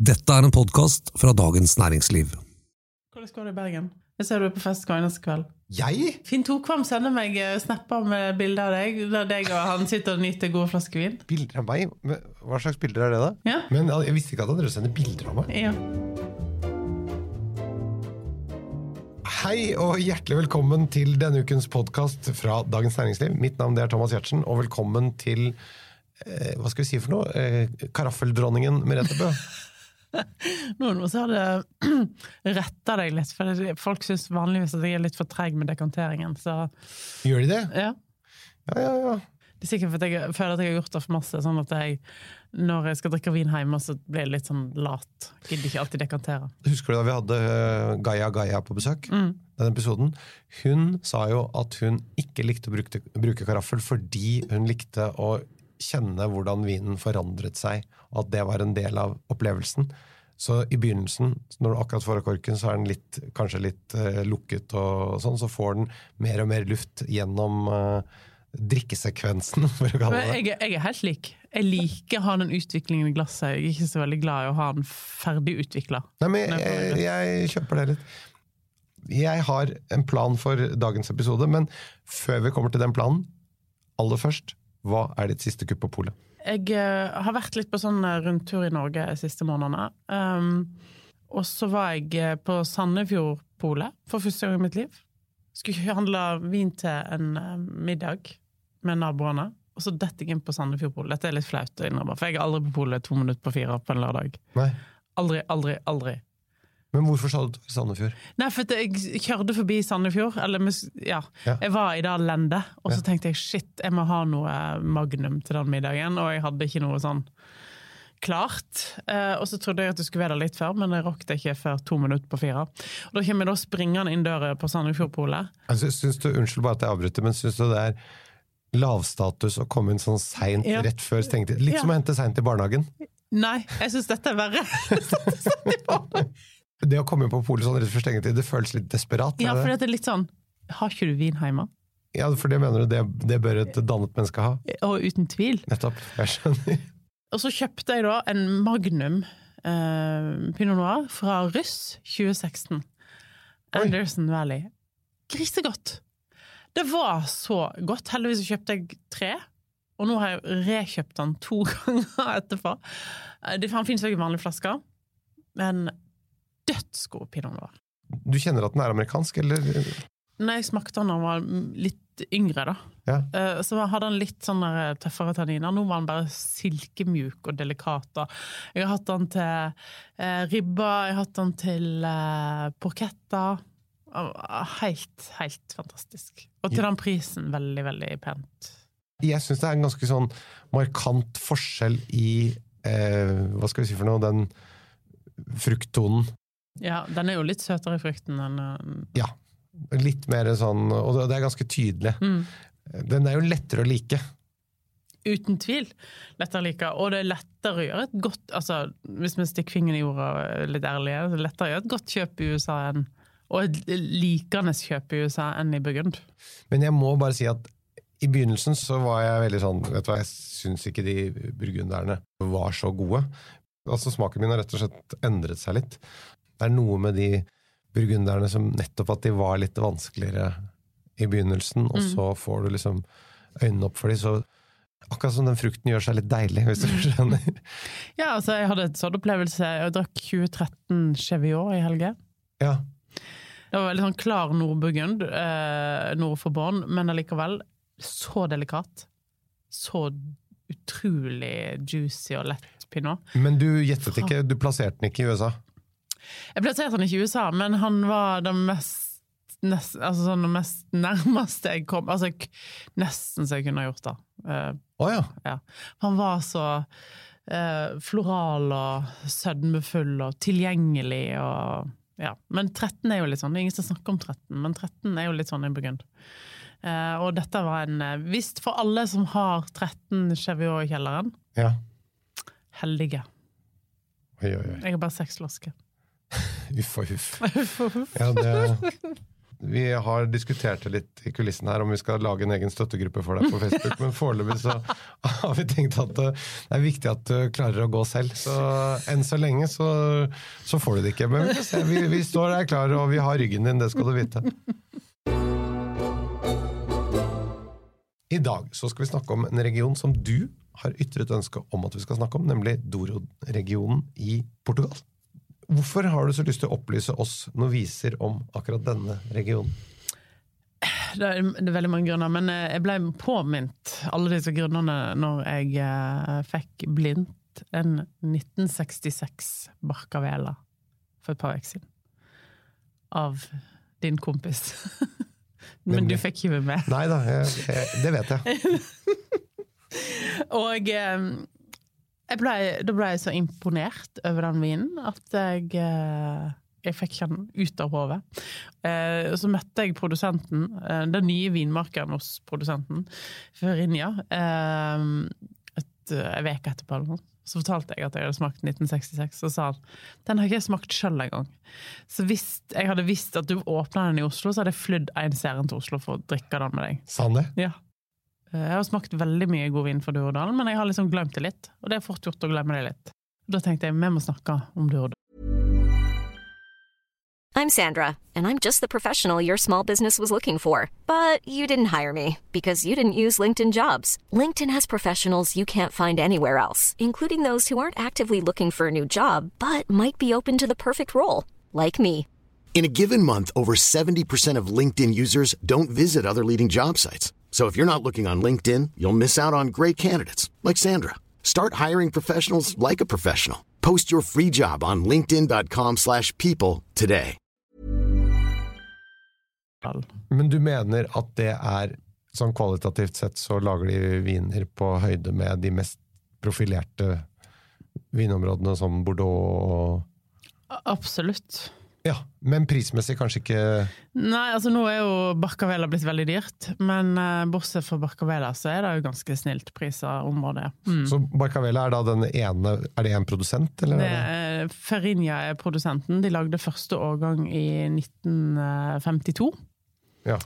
Dette er en podkast fra Dagens Næringsliv. Hvordan går det i Bergen? Jeg ser du er på fest hver eneste kveld. Jeg? Finn Tokvam sender meg eh, snapper med bilder av deg, der deg og han sitter og nyter gode flasker vin. Bilder av meg? Hva slags bilder er det, da? Ja. Men Jeg visste ikke at dere sender bilder av meg. Ja. Hei og hjertelig velkommen til denne ukens podkast fra Dagens Næringsliv. Mitt navn er Thomas Giertsen, og velkommen til eh, hva skal vi si for noe? Eh, Karaffeldronningen Merete Bø. Noen også hadde retta deg litt, for folk syns vanligvis at jeg er litt for treg med dekanteringen. Så Gjør de det? ja. Ja, ja, ja. Det er sikkert fordi jeg føler at jeg har gjort det for masse, sånn at jeg, når jeg skal drikke vin hjemme, så blir jeg litt sånn lat. Gidder ikke alltid dekantere. Husker du da vi hadde eh, Gaia Gaia på besøk? Mm. Den episoden. Hun sa jo at hun ikke likte å bruke, bruke karaffel fordi hun likte å kjenne hvordan vinen forandret seg, og at det var en del av opplevelsen. Så i begynnelsen, når du akkurat får av korken, så er den litt, kanskje litt uh, lukket, og sånn, så får den mer og mer luft gjennom uh, drikkesekvensen, for å kalle det. jeg, jeg er helt lik. Jeg liker å ha den utviklingen i glasset. Jeg er ikke så veldig glad i å ha den ferdig utvikla. Nei, jeg, jeg kjøper det litt. Jeg har en plan for dagens episode, men før vi kommer til den planen, aller først, hva er ditt siste kupp på polet? Jeg uh, har vært litt på sånn eh, rundtur i Norge de siste månedene. Um, og så var jeg eh, på Sandefjordpolet for første gang i mitt liv. Skulle handle vin til en middag med naboene. Og så detter jeg inn på Sandefjordpolet. Dette er litt flaut for jeg er aldri på polet to minutter på fire på en lørdag. Nei. Aldri, aldri, aldri. Men hvorfor sa du Sandefjord? Nei, for jeg kjørte forbi Sandefjord, eller ja, Ja. jeg var i det lendet, og så Ja. tenkte jeg shit, jeg må ha noe magnum til den middagen, og jeg hadde ikke noe sånn klart. Eh, og så trodde jeg at du skulle være der litt før, men jeg rakk det ikke før to minutter på fire. Og da kommer jeg da springende inn døra på Sandefjordpolet. Altså, syns du, unnskyld bare at jeg avbryter, men syns du det er lavstatus å komme inn sånn seint Ja. rett før stengetid? Litt Ja. som å hente seint i barnehagen. Nei, jeg syns dette er verre. Det å komme på polet sånn rett før stengetid, det føles litt desperat. er ja, for det? det er litt sånn Har ikke du vin hjemme? ja, for det mener du det, det bør et dannet menneske ha? Og uten tvil. Nettopp. Jeg skjønner. Og så kjøpte jeg da en Magnum eh, Pinot Noir fra Russ 2016. Oi. Anderson Valley. Grisegodt! Det var så godt. Heldigvis så kjøpte jeg tre. Og nå har jeg rekjøpt den to ganger etterpå. Eh, Det han finnes jo ikke i vanlige flasker, men dødsgod pinot noir. Du kjenner at den er amerikansk, eller? Når jeg smakte den da han var litt yngre, da, Ja. Eh, Så hadde han litt sånn tøffere tanniner. Nå var han bare silkemjuk og delikat. da. Jeg har hatt den til eh, ribba, jeg har hatt den til eh, porketter. Helt, helt fantastisk. Og til den prisen veldig, veldig pent. Jeg syns det er en ganske sånn markant forskjell i eh, Hva skal vi si for noe? Den frukttonen. Ja, den er jo litt søtere i frukten enn eh, Ja. Litt mer sånn Og det er ganske tydelig. mm. Den er jo lettere å like. Uten tvil lettere å like. Og det er lettere å gjøre et godt altså, Hvis vi stikker fingeren i jorda er litt ærlige, det er lettere å gjøre et godt kjøp i USA enn og et likende kjøp i USA enn i Burgund. Men jeg må bare si at i begynnelsen så var jeg veldig sånn Vet du hva, jeg syns ikke de burgunderne var så gode. Altså Smaken min har rett og slett endret seg litt. Det er noe med de burgunderne som nettopp at de var litt vanskeligere i begynnelsen, og så får du liksom øynene opp for dem. Så akkurat som den frukten gjør seg litt deilig, hvis du skjønner. Ja, altså, jeg hadde et sånn opplevelse. Jeg drakk 2013 Cheviot i helge. Ja. Det var veldig sånn klar nordburgund eh, nord for Bonn, men allikevel så delikat. Så utrolig juicy og lett pinot. Men du gjettet ikke, du plasserte den ikke i USA. Jeg plasserte han ikke i USA, men han var den mest Nest, altså sånn det mest nærmeste jeg kom Altså nesten så jeg kunne ha gjort det. Uh, oh, ja. ja. Han var så uh, floral og sødmefull og tilgjengelig og ja. Men 13 er jo litt sånn, det er ingen som snakker om 13, men 13 er jo litt sånn i Burgund. Uh, og dette var en eh, Visst for alle som har 13 Cheviot i kjelleren, ja. heldige. Oi, oi, oi. Jeg har bare seks flasker. Uff og huff. Ja, det, Vi har diskutert det litt i kulissen her om vi skal lage en egen støttegruppe for deg på Facebook, men foreløpig så har vi tenkt at det er viktig at du klarer å gå selv. Så enn så lenge så, så får du det ikke. Men vi, vi, står der klare, og vi har ryggen din, det skal du vite. I dag så skal vi snakke om en region som du har ytret ønske om at vi skal snakke om, nemlig Doro-regionen i Portugal. Hvorfor har du så lyst til å opplyse oss noviser om akkurat denne regionen? Det er, det er veldig mange grunner, men eh, jeg ble påminnet alle disse grunnene når jeg eh, fikk blindt en 1966 Barkavela for et par uker siden. Av din kompis. men du fikk ikke med. Nei da, jeg, jeg, det vet jeg. Og eh, ble, da ble jeg så imponert over den vinen at jeg, eh, jeg fikk den ut av hodet. Eh, så møtte jeg produsenten, eh, den nye vinmarkeren hos produsenten, Førinja, eh, et, uke etterpå. eller noe. Så fortalte jeg at jeg hadde smakt 1966, og sa han den har ikke jeg smakt sjøl engang. Så hvis jeg hadde visst at du åpna den i Oslo, så hadde jeg flydd en serien til Oslo for å drikke den med deg. Sanne? Ja. Eh, Jeg har smakt veldig mye god vin fra Dørdalen, men jeg har liksom glemt det litt. Og det er fort gjort å glemme det litt. Da tenkte jeg vi må snakke om Dørdalen. I'm Sandra, and I'm just the professional your small business was looking for. But you didn't hire me because you didn't use LinkedIn jobs. LinkedIn has professionals you can't find anywhere else, including those who aren't actively looking for a new job but might be open to the perfect role, like me. In a given month, over 70% of LinkedIn users don't visit other leading job sites. So if you're not looking on LinkedIn, you'll miss out on great candidates like Sandra. Start hiring professionals like a professional. Post your free job on linkedin.com/people today. Men du mener at det er sånn kvalitativt sett så lager de viner på høyde med de mest profilerte vinområdene som Bordeaux og Absolutt. Ja, men prismessig kanskje ikke Nei, altså nå er jo Barcavela blitt veldig dyrt, men eh, bortsett fra Barcavela så er det jo ganske snilt priser området. Mm. Så Barcavela er da den ene Er det en produsent, eller? Det er er, Ferinja er produsenten. De lagde første årgang i 1952. Ja.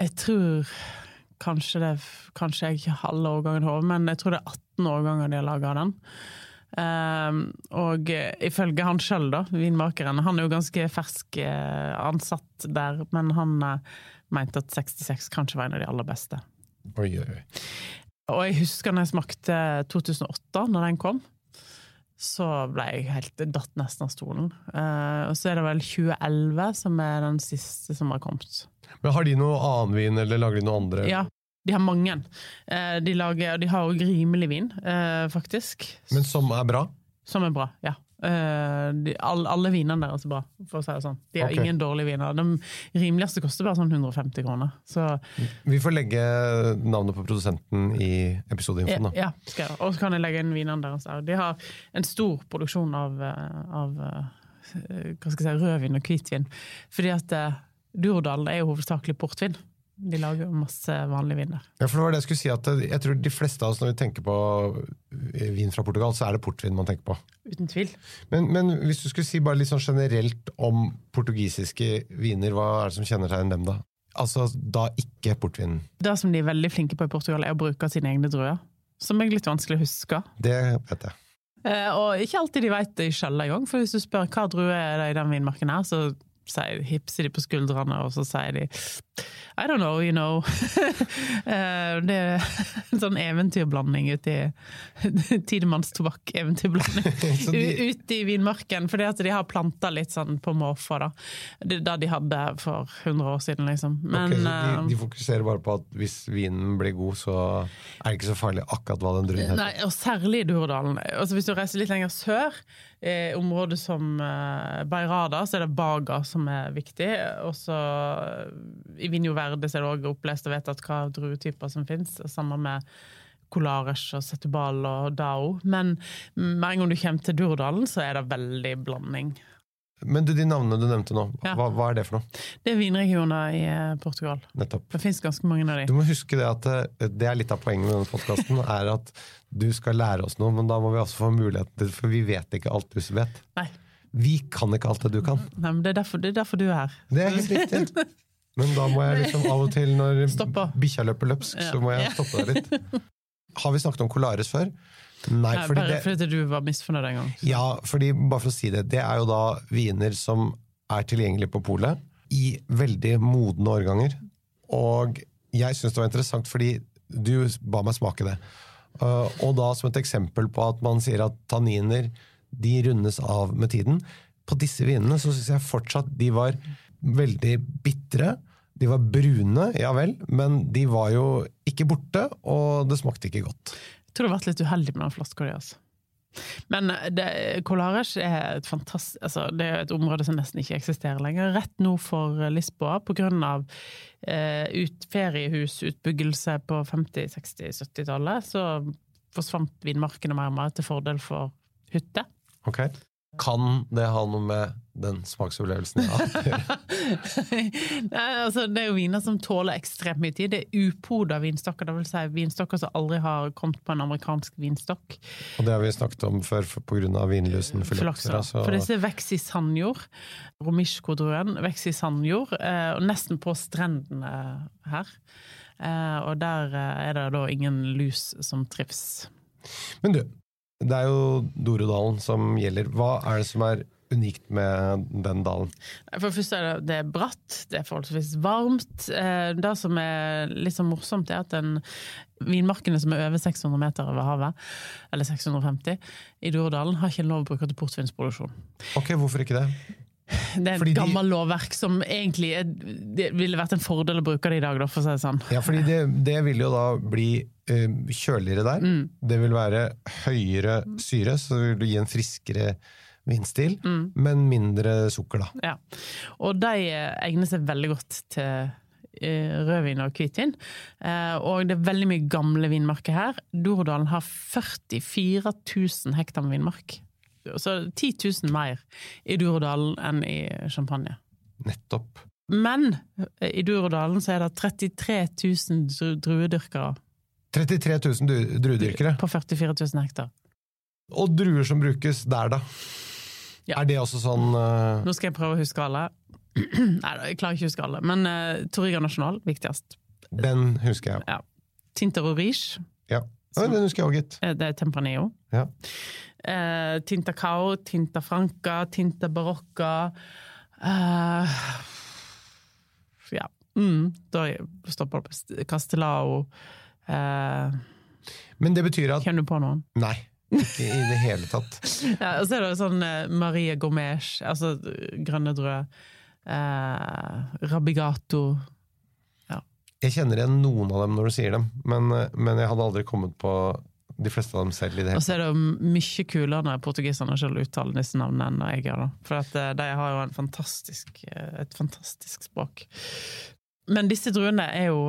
Jeg tror kanskje det Kanskje jeg ikke halve årgangen i hodet, men jeg tror det er 18 årganger de har laga den. Ehm, og ifølge han sjøl, da, vinmakeren, han er jo ganske fersk eh, ansatt der, men han eh, mente at 66 kanskje var en av de aller beste. Oi, oi, oi. Og jeg husker når jeg smakte 2008, når den kom. Så ble jeg helt datt nesten av stolen. Uh, og så er det vel 2011 som er den siste som har kommet. Men har de noe annen vin, eller lager de noe andre? Ja, de har mange. Eh, de, lager, de har òg rimelig vin, eh, faktisk. Men som er bra? Som er bra, ja. Eh, de, alle, alle vinene deres er bra, for å si det sånn. De har okay. ingen dårlige viner. De rimeligste koster bare sånn 150 kroner. Så Vi får legge navnet på produsenten i episodeinfoen. da. Ja, skal jeg. Og så kan jeg legge inn vinene deres der. De har en stor produksjon av, av hva skal jeg si, rødvin og hvitvin. Fordi at Durdal er jo hovedsakelig portvin. De lager jo masse vanlig vin der. Ja, for det var det Jeg skulle si at jeg tror de fleste av oss når vi tenker på eh, vin fra Portugal, så er det portvin man tenker på. Uten tvil. Men, men hvis du skulle si bare litt sånn generelt om portugisiske viner, hva er det som kjennetegner dem, da? Altså da ikke portvin. Det som de er veldig flinke på i Portugal, er å bruke sine egne druer. Som er litt vanskelig å huske. Det vet jeg. Eh, og ikke alltid de vet det sjøl engang, for hvis du spør hva drue er det i den vinmarken her, så sier, hipser de på skuldrene, og så sier de I don't know, you know. Eh, det er en sånn eventyrblanding uti i Tidemanns tobakk-eventyrblanding. De- Ute i vinmarken, fordi at de har planta litt sånn på måfå, da. Det det de hadde for 100 år siden, liksom. Men Ok, så de, eh, de fokuserer bare på at hvis vinen blir god, så er det ikke så farlig akkurat hva den druen heter. Nei, og særlig i Durdalen. Altså, hvis du reiser litt lenger sør, i områder som eh, Beirada, så er det Baga som er viktig. Og så eh, i Vinjo Verde så er det òg opplest og vedtatt hva druetyper som fins. Sammen med Colares og Setubal og Dao. Men med en gang du kommer til Durdalen, så er det veldig blanding. Men du, de navnene du nevnte nå, Ja. hva, hva er det for noe? Det er vinregioner i eh, Portugal. Nettopp. Det fins ganske mange av Du må huske det at eh, det er litt av poenget med denne podkasten, er at du skal lære oss noe, men da må vi også få muligheten til For vi vet ikke alt du vet. Nei. Vi kan ikke alt det du kan. Nei, men det, er derfor, det er derfor du er her. Det er helt riktig. Men da må jeg liksom av og til, når bikkja løper løpsk, Ja. så må jeg stoppe deg litt. Har vi snakket om Colares før? Nei, Nei, fordi bare det, fordi du var misfornøyd en gang. ja, fordi, bare for å si det, det er jo da viner som er tilgjengelige på polet i veldig modne årganger. Og jeg syns det var interessant fordi du ba meg smake det. Uh, og da som et eksempel på at man sier at tanniner de rundes av med tiden. På disse vinene så syns jeg fortsatt de var veldig bitre. De var brune, ja vel, men de var jo ikke borte, og det smakte ikke godt. Jeg tror du har vært litt uheldig med den flaska di, altså. Men det, Colares er et fantastisk altså, Det er et område som nesten ikke eksisterer lenger. Rett nord for Lisboa, av eh, ut, feriehusutbyggelse på 50-, 60-, 70-tallet, så forsvant vinmarkene mer og mer til fordel for hytter. Ok. Kan det ha noe med den smaksopplevelsen ja, har gjøre? Nei, altså, det er jo viner som tåler ekstremt mye tid. Det er upoda vinstokker, det vil si vinstokker som aldri har kommet på en amerikansk vinstokk. Og det har vi snakket om før pga. vinlusen phylloxera. Så For disse vokser i sandjord. Romishko-druen vokser i sandjord, eh, og nesten på strendene her. Eh, og der eh, er det da ingen lus som trives. Men du, det er jo Dorodalen som gjelder. Hva er det som er unikt med den dalen? For det første er det, det er bratt, det er forholdsvis varmt. Eh, Det som er litt så morsomt, er at den vinmarkene som er over 600 meter over havet, eller 650, i Dorodalen, har ikke lov å bruke til portvinsproduksjon. Ok, hvorfor ikke det? Det er et gammelt lovverk som egentlig er, det ville vært en fordel å bruke det i dag, da, for å si det sånn. Ja, fordi det, det vil jo da bli uh, kjøligere der. Mm. Det vil være høyere syre, så det vil gi en friskere vinstil, Mm. men mindre sukker, da. Ja. Og de eh, egner seg veldig godt til eh, rødvin og hvitvin. Og det er veldig mye gamle vinmarker her. Dorodalen har 44 000 hektar med vinmark. Så 10 000 mer i Durodalen enn i Champagne. Nettopp. Men eh, i Durodalen så er det 33 000 druedyrkere 33 000 druedyrkere. på 44 000 hektar. Og druer som brukes der, da? Ja. Er det også sånn uh... Nå skal jeg prøve å huske alle. Nei da, jeg klarer ikke å huske alle. Men uh, Torriga Nasjonal, viktigst. Den husker jeg. Ja. Tinta Riche, Ja. Ja, den husker jeg òg, gitt. Eh, Det er Tempranillo. Ja. Eh, Tinta Cao, Tinta Franca, Tinta Barocca eh, Ja. Mm, da stopper det på Castellao. Eh, Men det betyr at Kjenner du på noen? Nei. Ikke i det hele tatt. Ja, og så er det sånn eh, Maria Gomes, altså grønne drø. Eh, Rabigato. Jeg kjenner igjen noen av dem når du sier dem, men, eh, men jeg hadde aldri kommet på de fleste av dem selv i det hele. Og så er det mye kulere når portugiserne selv uttaler disse navnene enn jeg gjør. For at eh, de har jo en fantastisk, eh, et fantastisk språk. Men disse druene er jo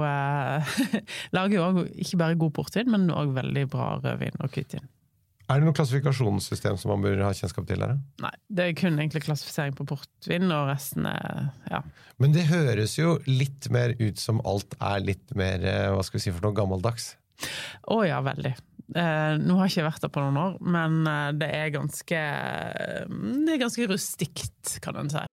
lager jo også ikke bare god portvin, men òg veldig bra rødvin og hvitvin. Er det noe klassifikasjonssystem som man bør ha kjennskap til? Her? Nei, det er kun egentlig klassifisering på portvin, og resten er ja. Men det høres jo litt mer ut som alt er litt mer eh, hva skal vi si for noe gammeldags. Å ja, veldig. Eh, nå har jeg ikke vært der på noen år, men eh, det er ganske Det er ganske rustikt, kan en si.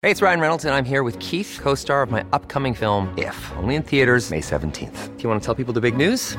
Hey, it's Ryan Reynolds, and I'm here with Keith, co star of my upcoming film, If, only in theaters, May 17th. Do you want to tell people the big news?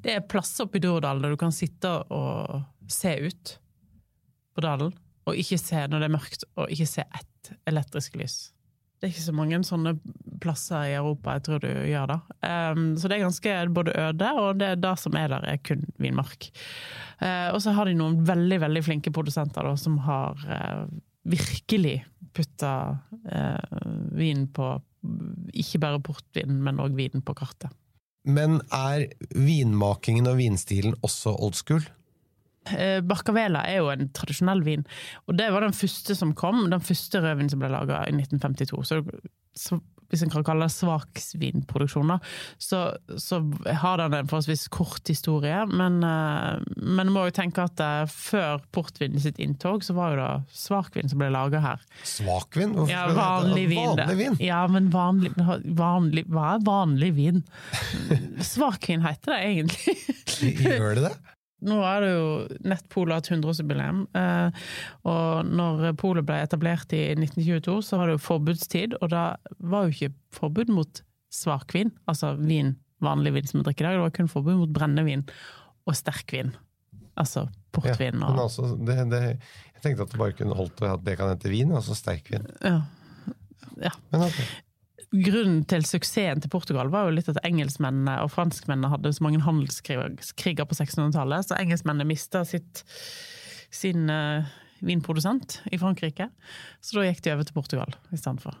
Det er plasser oppe i Durdalen der du kan sitte og se ut på dalen, og ikke se når det er mørkt, og ikke se ett elektrisk lys. Det er ikke så mange sånne plasser i Europa jeg tror du gjør det. Um, så det er ganske både øde, og det, det som er der, er kun vinmark. Uh, og så har de noen veldig veldig flinke produsenter da, som har uh, virkelig putta uh, vin på ikke bare portvin, men òg vin på kartet. Men er vinmakingen og vinstilen også old school? Eh, Barcavela er jo en tradisjonell vin, og det var den første som kom. Den første rødvinen som ble laga i 1952. Så, så hvis en kan kalle det svaksvinproduksjon, da, så, så har den en forholdsvis kort historie. Men, eh, men må jo tenke at eh, før portvin sitt inntog, så var jo det svakvin som ble laga her. Svakvin? Hvorfor Ja, det vanlig vin. Vanlig vin? Ja, men vanlig, vanlig Hva er vanlig vin? Svakvin heter det egentlig. Gjør det det? Nå er det jo nettpolet hatt 100-årsjubileum, eh, og når polet ble etablert i 1922, så var det jo forbudstid, og da var jo ikke forbud mot svakvin, altså vin, vanlig vin som vi drikker i dag, det var kun forbud mot brennevin og sterkvin. Altså portvin men altså, det, det, jeg tenkte at det bare kunne holdt til at det kan hete vin, altså sterkvin. ja. ja. Men ok. Grunnen til suksessen til Portugal var jo litt at engelskmennene og franskmennene hadde så mange handelskriger på 1600-tallet, så engelskmennene mista sin uh, vinprodusent i Frankrike. Så da gikk de over til Portugal i stedet for.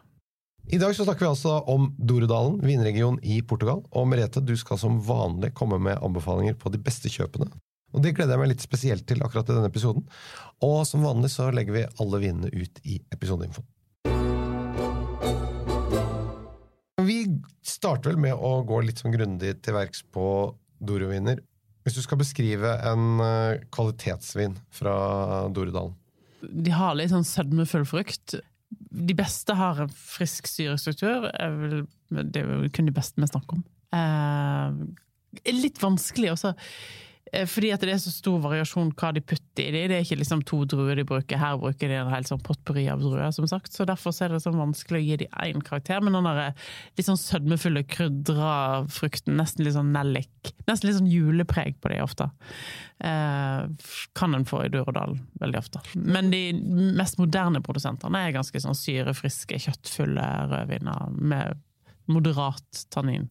I dag så snakker vi altså om Dorodalen, vinregion i Portugal. Og Merete, du skal som vanlig komme med anbefalinger på de beste kjøpene. Og Det gleder jeg meg litt spesielt til akkurat i denne episoden. Og som vanlig så legger vi alle vinene ut i episodeinfo. Starter vel med å gå litt sånn grundig til verks på Doroviner. Hvis du skal beskrive en eh, kvalitetsvin fra Dorodalen. De har litt sånn sødmefull frukt. De beste har en frisk syrestruktur. Det er kun de beste vi snakker om. Eh, litt vanskelig også. Eh, Fordi at det er så stor variasjon hva de putter i de. Det er ikke liksom to druer de bruker. Her bruker de en hel sånn potpurri av druer, som sagt. Så derfor er det sånn vanskelig å gi de én karakter. Men den der litt sånn sødmefulle, krydra frukten, nesten litt sånn nellik, nesten litt sånn julepreg på de ofte, eh, kan en få i Durodalen veldig ofte. Men de mest moderne produsentene er ganske sånn syrefriske, kjøttfulle rødviner med moderat tannin.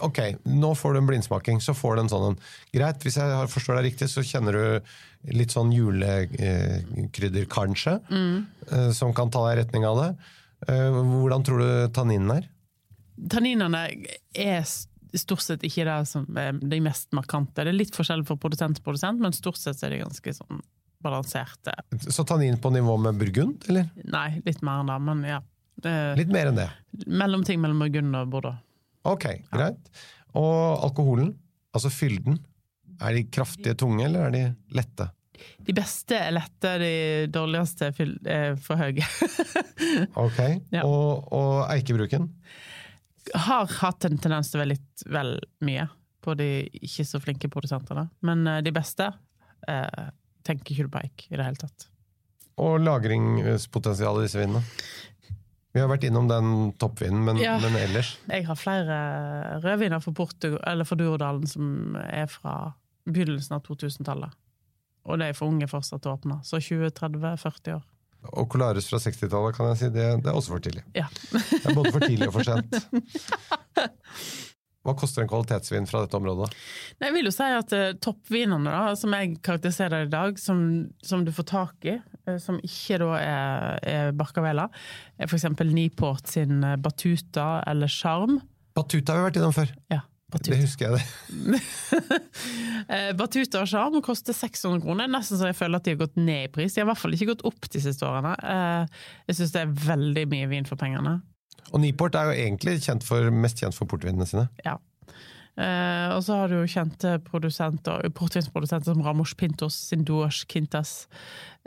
Ok, nå får du en blindsmaking, så får du en sånn en. Greit, hvis jeg forstår deg riktig, så kjenner du litt sånn julekrydder, kanskje, mm. som kan ta deg i retning av det. Eh, Hvordan tror du tanninen er? Tanninene er stort sett ikke det som er de mest markante. Det er litt forskjell fra produsent til produsent, men stort sett er de ganske sånn balanserte. Så tannin på nivå med burgund, eller? Nei, litt mer enn det, men ja. Eh, Litt mer enn det. Mellomting mellom Burgund og Bordeaux. Ok, greit. Og alkoholen, altså fylden, er de kraftige tunge, eller er de lette? De beste er lette, de dårligste er for høye. Ok, Ja. og, og eikebruken? Har hatt en tendens til å være litt vel mye på de ikke så flinke produsentene. Men eh, de beste eh, tenker ikke du på eik i det hele tatt. Og lagringspotensialet i disse vinene? Vi har vært innom den toppvinen, men, Ja. men ellers? Jeg har flere rødviner fra, Portugal, eller fra Durodalen som er fra begynnelsen av 2000-tallet. Og de er for unge fortsatt å åpne. Så 20-30-40 år. Og Colares fra 60-tallet, kan jeg si, det, det er også for tidlig. Ja. Det er både for tidlig og for sent. Hva koster en kvalitetsvin fra dette området? Nei, Jeg vil jo si at uh, toppvinene, da, som jeg karakteriserer i dag, som, som du får tak i, uh, som ikke da er, er Barcavela, er eksempel Niport sin eh, Batuta eller Charm. Batuta har vi vært innom før. Ja, Batuta. Det husker jeg det. Batuta og Charm koster 600 kroner. Nesten så jeg føler at de har gått ned i pris. De har i hvert fall ikke gått opp de siste årene. Jeg syns det er veldig mye vin for pengene. Og Niport er jo egentlig kjent for, mest kjent for portvinene sine. Ja. Uh, og så har du jo kjente produsenter, portvinsprodusenter som Ramos Pintos sin Duas Quintas,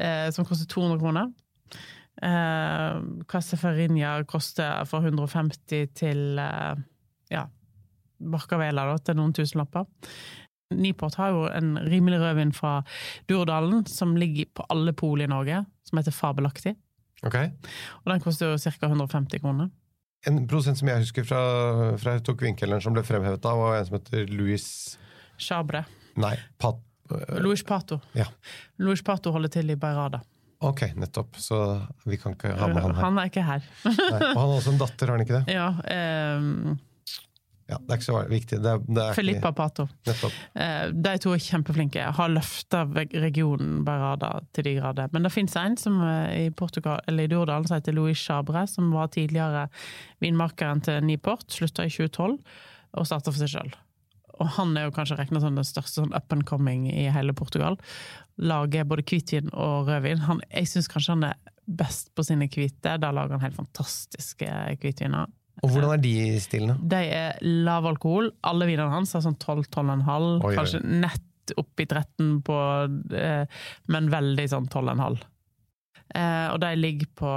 uh, som koster 200 kroner. Eh, Casa koster fra 150 til uh, ja, Barcavela, da, til noen tusenlapper. Niport har jo en rimelig rødvin fra Durdalen, som ligger på alle pol i Norge, som heter Fabelaktig. Ok. Og den koster jo ca. 150 kroner. En produsent som jeg husker fra, fra jeg tok vinkelen som ble fremhevet da, var en som heter Louis Chabre. Nei, Pat... øh, Louis Pato. Ja. Louis Pato holder til i Beirada. Ok, nettopp. Så vi kan ikke ha med han her. Han er ikke her. Nei. Og han har også en datter, har han ikke det? Ja, ehm, Ja, Det er ikke så viktig. Det det Filippa Pato. Eh, de to er kjempeflinke. Har løfta regionen Barada til de grader. Men det fins en som eh, i Portugal, eller i Dordalen som heter Louis Chabre, som var tidligere vinmarkeren til Niport. Slutta i 2012 og starta for seg sjøl. Og han er jo kanskje regna som den største sånn up and coming i hele Portugal. Lager både hvitvin og rødvin. Han, jeg syns kanskje han er best på sine hvite. Da lager han helt fantastiske hvitviner. Og hvordan er de stilene? De er lav alkohol. Alle vinene hans er sånn 12-12,5. Oi, oi. Kanskje nett oppi 13 på eh, Men veldig sånn 12,5. Eh, og de ligger på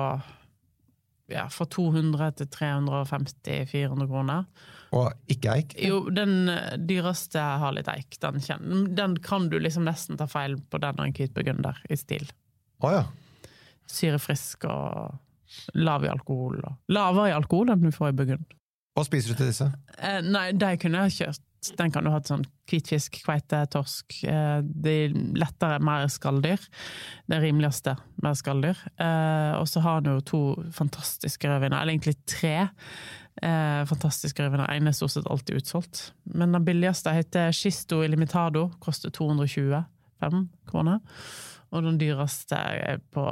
ja, fra 200 til 350-400 kroner. Og ikke eik? Jo, den eh, dyreste har litt eik. Den, den kan du liksom nesten ta feil på den og en hvit burgunder i stil. Å ja. Syrefrisk og lav i alkohol. Lavere i alkohol enn du får i burgund. Hva spiser du til disse? Eh, nei, de kunne jeg kjørt. Den kan du ha til sånn hvitfisk, kveite, torsk. Eh, de lettere, mer skalldyr. Det rimeligste mer skalldyr. Eh, og så har han jo to fantastiske rødviner, eller egentlig tre eh, fantastiske rødviner. Den er stort sett alltid utsolgt. Men den billigste heter Shisto Ilimitado, koster 225 kroner. Og den dyreste er på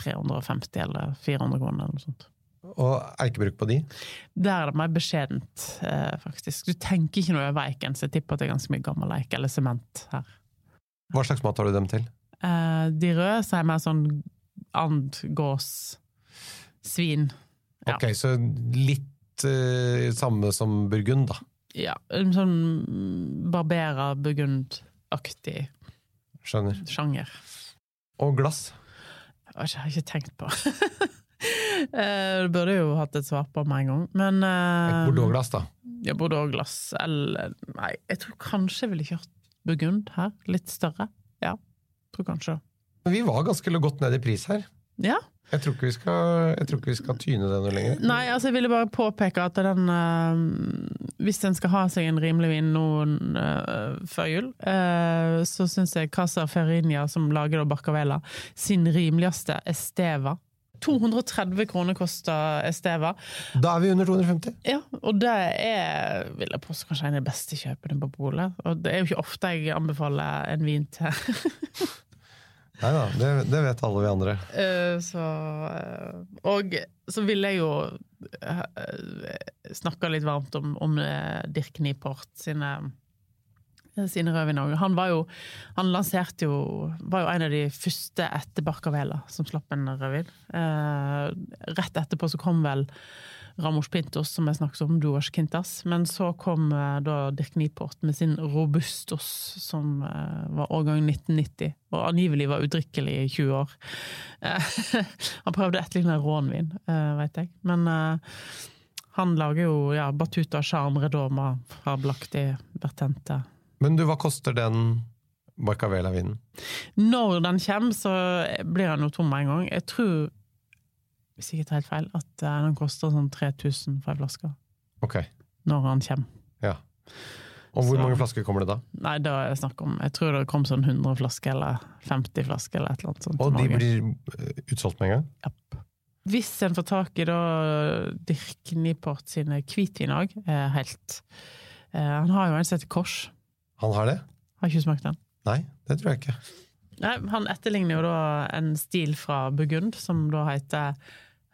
350 eller 400 kroner eller noe sånt. Og eikebruk på de? Der er det mer beskjedent, eh, faktisk. Du tenker ikke noe over eiken, så jeg tipper at det er ganske mye gammel eik eller sement her. Hva slags mat har du dem til? Eh, de røde så er mer sånn and, gås, svin. Ja. Ok, så litt eh, samme som burgund, da. Ja, en sånn barbera, burgundaktig Skjønner. sjanger. Og glass. Det har jeg ikke tenkt på. Eh, Du burde jo hatt et svar på med en gang, men uh, Bordeaux-glass, da. Ja, Bordeaux-glass, eller Nei, jeg tror kanskje jeg ville kjørt burgund her. Litt større. Ja, tror kanskje. Vi var ganske godt ned i pris her. Ja. Jeg tror ikke vi skal, jeg tror ikke vi skal tyne det noe lenger. Nei, altså jeg ville bare påpeke at den eh, Hvis en skal ha seg en rimelig vin noen eh, før jul, eh, så syns jeg Casa Ferrinia, som lager da Barcavela, sin rimeligste Esteva. 230 kroner koster Esteva. Da er vi under 250. Ja, og det er vil jeg påstå kanskje en av de beste kjøpene på polet. Og det er jo ikke ofte jeg anbefaler en vin til Nei da, det, det vet alle vi andre. Uh, så, uh, og så vil jeg jo uh, snakke litt varmt om, om Dirk Niport sine, sine Norge Han var jo Han lanserte jo Var jo en av de første etter Barcavela som slapp en rødvin. Rett etterpå så kom vel Ramos Pintos, som jeg snakket om, Duas Quintas. Men så kom eh, da Dirk Niport med sin Robustos, som eh, var årgang 1990, og angivelig var udrikkelig i 20 år. Eh, han prøvde å etterligne rånvin, veit jeg. Men han lager jo ja, Batuta, Charm Redoma, fabelaktig, Bertente. Men du, hva koster den Barcavela-vinen? Når den kommer, så blir han jo tom med en gang. Jeg tror, hvis jeg ikke tar helt feil, at eh, den koster sånn 3000 for ei flaske. Ok, Når han kommer. ja. Og hvor Så- mange flasker kommer det da? Nei, da er det snakk om Jeg tror det kom sånn 100 flasker, eller 50 flasker, eller et eller annet sånt. Og de blir eh, utsolgt med en gang? Japp. Hvis en får tak i da Dirk Niport sine hvitvin òg, er helt eh, Han har jo en som heter Kors. Han har det? Har ikke smakt den. Nei, det tror jeg ikke. Nei, han etterligner jo da en stil fra Burgund, som da heter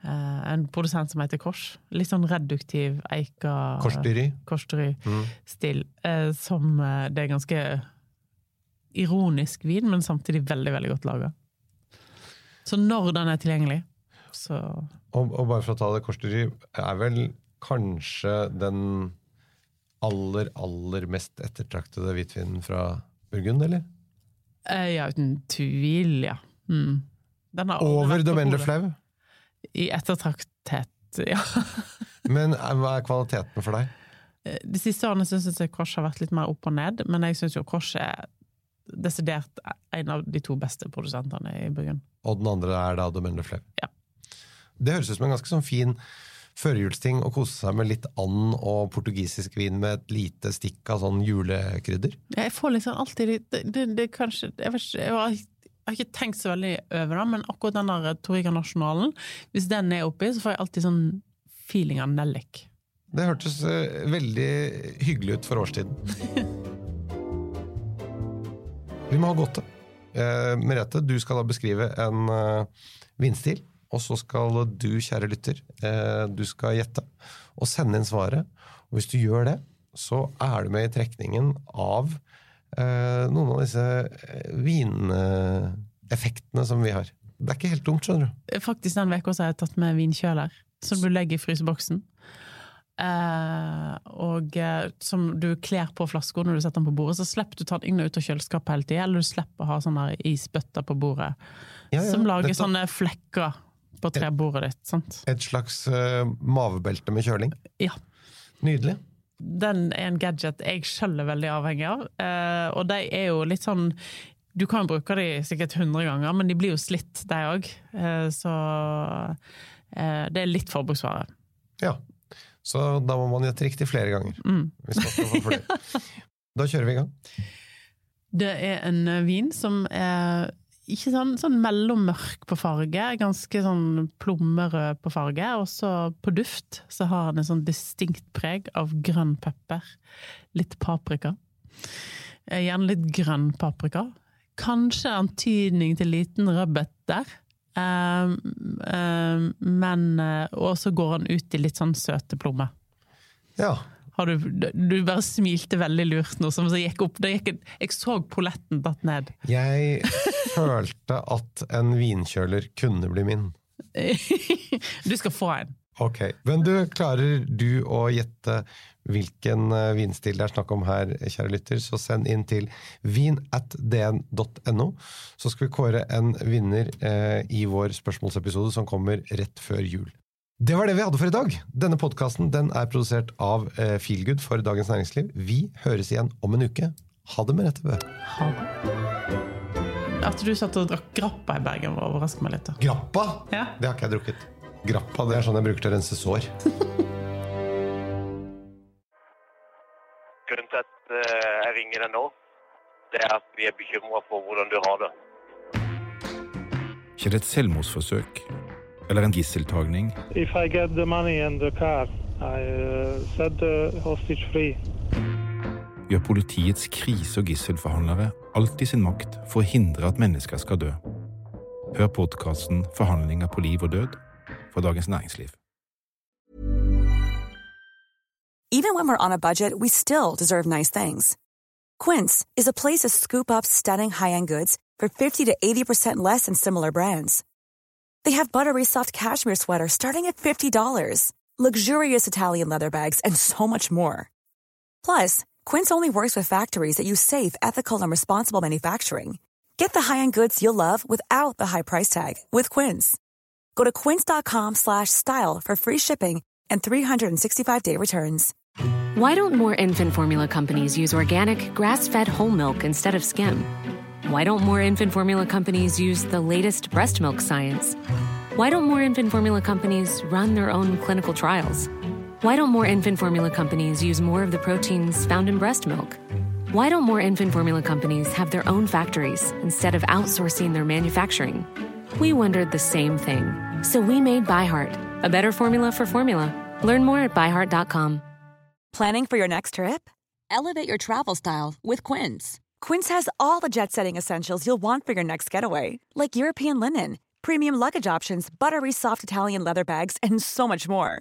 En produsent som heter Kors. Litt sånn reduktiv eika Korsdyri? Korsdyri-stil. eh, som eh, Det er ganske ironisk vin, men samtidig veldig, veldig godt laga. Så når den er tilgjengelig, så Og, og bare for å ta det, korsdyri er vel kanskje den aller, aller mest ettertraktede hvitvinen fra Burgund, eller? Eh, ja, uten tvil, ja. Mm. Over Domaine de Fleuve. I ettertrakthet, ja. Men eh, hva er kvaliteten for deg? Eh, De siste årene syns jeg Kors har vært litt mer opp og ned, men jeg syns jo Kors er desidert en av de to beste produsentene i byen. Og den andre er da Domaine de Ja. Det høres ut som en ganske sånn fin førjulsting å kose seg med litt and og portugisisk vin med et lite stikk av sånn julekrydder. Jeg får liksom alltid det, det, det kanskje, jeg, vet ikke, jeg, har, ikke tenkt så veldig over det, men akkurat den der Torika-nasjonalen, hvis den er oppi, så får jeg alltid sånn feeling av nellik. Det hørtes eh, veldig hyggelig ut for årstiden. Vi må ha godte. Eh, Merete, du skal da beskrive en eh, vinstil, og så skal du, kjære lytter, eh, du skal gjette og sende inn svaret. Og hvis du gjør det, så er du med i trekningen av noen av disse eh, vineffektene som vi har. Det er ikke helt dumt, skjønner du. Faktisk den uka har jeg tatt med vinkjøler, som du legger i fryseboksen. Eh, og eh, som du kler på flaska når du setter den på bordet, så slipper du ta den inn og ut av kjøleskapet hele tida, eller du slipper å ha sånne isbøtter på bordet Ja, ja, som lager dette... sånne flekker på trebordet ditt. sant? Et slags eh, mavebelte med kjøling. Ja. Nydelig. Den er en gadget jeg sjøl er veldig avhengig av, eh, og de er jo litt sånn du kan bruke de sikkert 100 ganger, men de blir jo slitt, de òg. Så eh, det er litt forbruksvare. Ja. Så da må man gjette riktig flere ganger. Mm. Hvis man skal få flere. Da kjører vi i gang. Det er en eh, vin som er ikke sånn, sånn mellommørk på farge, ganske sånn plommerød på farge. Og så på duft så har den en sånn distinkt preg av grønn pepper. Litt paprika. Eh, Gjerne litt grønn paprika. Kanskje antydning til liten rødbet der. Um, um, men eh, Og så går han ut i litt sånn søte plommer. Ja. Har du, du bare smilte veldig lurt nå, som så gikk opp. Gikk, jeg så polletten datt ned. Jeg følte at en vinkjøler kunne bli min. Du skal få en. Ok. Men du, klarer du å gjette hvilken eh, vinstil det er snakk om her, kjære lytter, så send inn til vinatdn.no. Så skal vi kåre en vinner eh, i vår spørsmålsepisode som kommer rett før jul. Det var det vi hadde for i dag. Denne podkasten er produsert av eh, Feelgood for Dagens Næringsliv. Vi høres igjen om en uke. Ha det med rette Bø. Ha det. At du satt og drakk grappa i Bergen, var overrasker meg litt. da. Grappa! Ja. Det har ikke jeg drukket. Grappa det er sånn jeg bruker til å rense sår. Grunnen til at eh, jeg ringer deg nå, det er at vi er bekymra for hvordan du har det. Ikke det et selvmordsforsøk eller en gisseltagning? If I get the money and the car, I uh, set the hostage free. Gjør politiets krise- og gisselforhandlere alt i sin makt for å hindre at mennesker skal dø? Hør på liv og død' fra Dagens Næringsliv. Even when we're on a budget, we still deserve nice things. Quince is a place to scoop up stunning high-end goods for 50 to 80% less than similar brands. They have buttery soft cashmere sweaters starting at $50, luxurious Italian leather bags, and so much more. Plus, Quince only works with factories that use safe, ethical, and responsible manufacturing. Get the high-end goods you'll love without the high price tag with Quince. Go to quince.com slash style for free shipping and 365-day returns. Why don't more infant formula companies use organic, grass fed whole milk instead of skim? Why don't more infant formula companies use the latest breast milk science? Why don't more infant formula companies run their own clinical trials? Why don't more infant formula companies use more of the proteins found in breast milk? Why don't more infant formula companies have their own factories instead of outsourcing their manufacturing? We wondered the same thing. So we made ByHeart, a better formula for formula. Learn more at byheart.com. Planning for your next trip? Elevate your travel style with Quince. Quince has all the jet setting essentials you'll want for your next getaway, like European linen, premium luggage options, buttery soft Italian leather bags, and so much more.